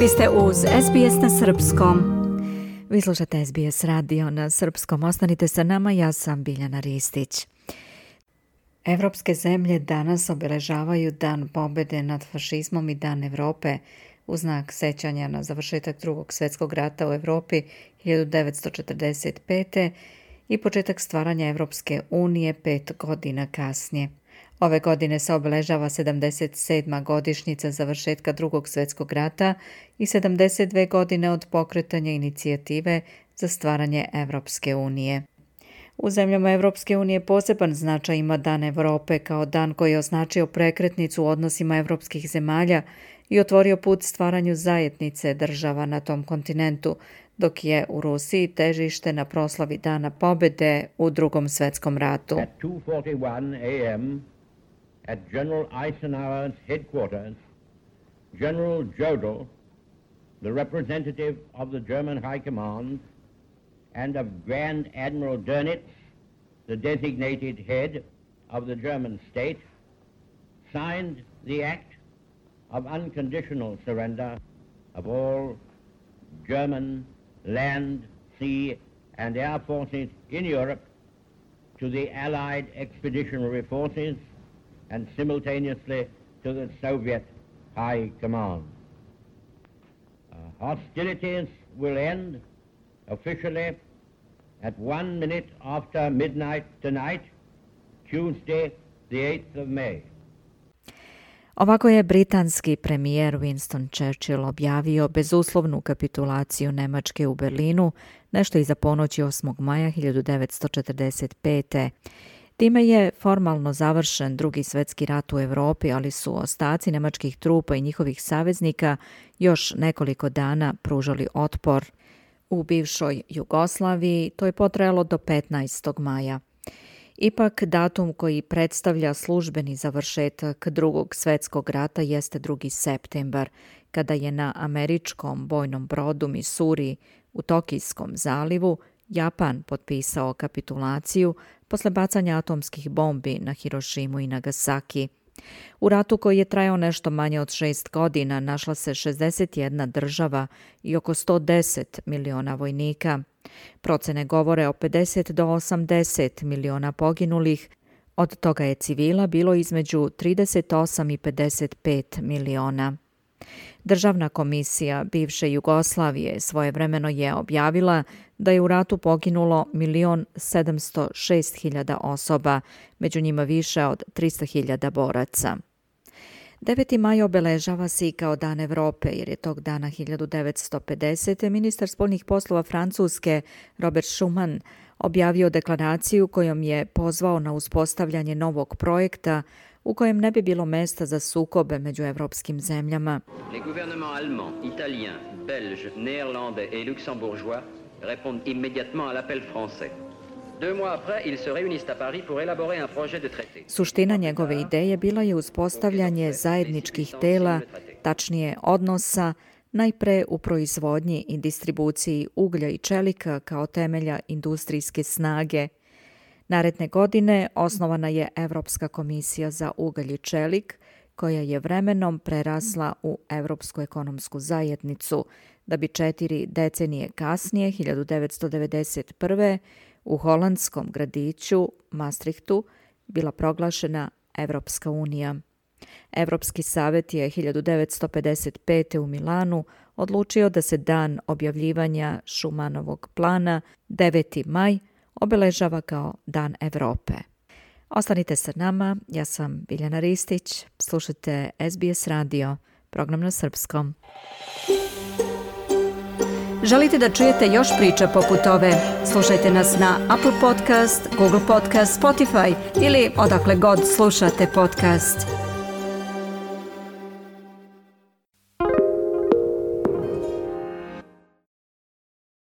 Vi ste uz SBS na Srpskom. Vi slušate SBS radio na Srpskom. Ostanite sa nama, ja sam Biljana Ristić. Evropske zemlje danas obeležavaju Dan pobede nad fašizmom i Dan Evrope u znak sećanja na završetak drugog svjetskog rata u Evropi 1945. i početak stvaranja Evropske unije pet godina kasnije. Ove godine se obeležava 77. godišnjica završetka drugog svjetskog rata i 72 godine od pokretanja inicijative za stvaranje Evropske unije. U zemljama Evropske unije poseban značaj ima Dan Evrope kao dan koji je označio prekretnicu u odnosima evropskih zemalja i otvorio put stvaranju zajednice država na tom kontinentu, dok je u Rusiji težište na proslavi Dana pobede u drugom svetskom ratu. at General Eisenhower's headquarters, General Jodl, the representative of the German High Command, and of Grand Admiral Dönitz, the designated head of the German state, signed the act of unconditional surrender of all German land, sea, and air forces in Europe to the Allied expeditionary forces and simultaneously to the Soviet High Command. Uh, hostilities will end officially at one minute after midnight tonight, Tuesday, the 8th of May. Ovako je britanski premijer Winston Churchill objavio bezuslovnu kapitulaciju Nemačke u Berlinu nešto iza ponoći 8. maja 1945. Time je formalno završen drugi svetski rat u Evropi, ali su ostaci nemačkih trupa i njihovih saveznika još nekoliko dana pružali otpor. U bivšoj Jugoslaviji to je potrajalo do 15. maja. Ipak datum koji predstavlja službeni završetak drugog svetskog rata jeste 2. septembar, kada je na američkom bojnom brodu Misuri u Tokijskom zalivu Japan potpisao kapitulaciju posle bacanja atomskih bombi na Hirošimu i Nagasaki. U ratu koji je trajao nešto manje od šest godina našla se 61 država i oko 110 miliona vojnika. Procene govore o 50 do 80 miliona poginulih, od toga je civila bilo između 38 i 55 miliona. Državna komisija bivše Jugoslavije svojevremeno je objavila da je u ratu poginulo 1.706.000 osoba, među njima više od 300.000 boraca. 9. maj obeležava se i kao Dan Evrope, jer je tog dana 1950. ministar spolnih poslova Francuske Robert Schuman objavio deklaraciju kojom je pozvao na uspostavljanje novog projekta u kojem ne bi bilo mesta za sukobe među evropskim zemljama. Les gouvernements allemand, italien, belge, néerlandais et luxembourgeois répondent immédiatement à l'appel français. Suština njegove ideje bila je uspostavljanje zajedničkih tela, tačnije odnosa, najpre u proizvodnji i distribuciji uglja i čelika kao temelja industrijske snage – Naredne godine osnovana je Evropska komisija za ugalj i čelik, koja je vremenom prerasla u Evropsku ekonomsku zajednicu, da bi četiri decenije kasnije, 1991. u holandskom gradiću Maastrichtu bila proglašena Evropska unija. Evropski savjet je 1955. u Milanu odlučio da se dan objavljivanja Šumanovog plana 9. maj obeležava kao Dan Evrope. Ostanite sa nama, ja sam Biljana Ristić, slušajte SBS radio, program na srpskom. Želite da čujete još priča poput ove? Slušajte nas na Apple Podcast, Google Podcast, Spotify ili odakle god slušate podcast.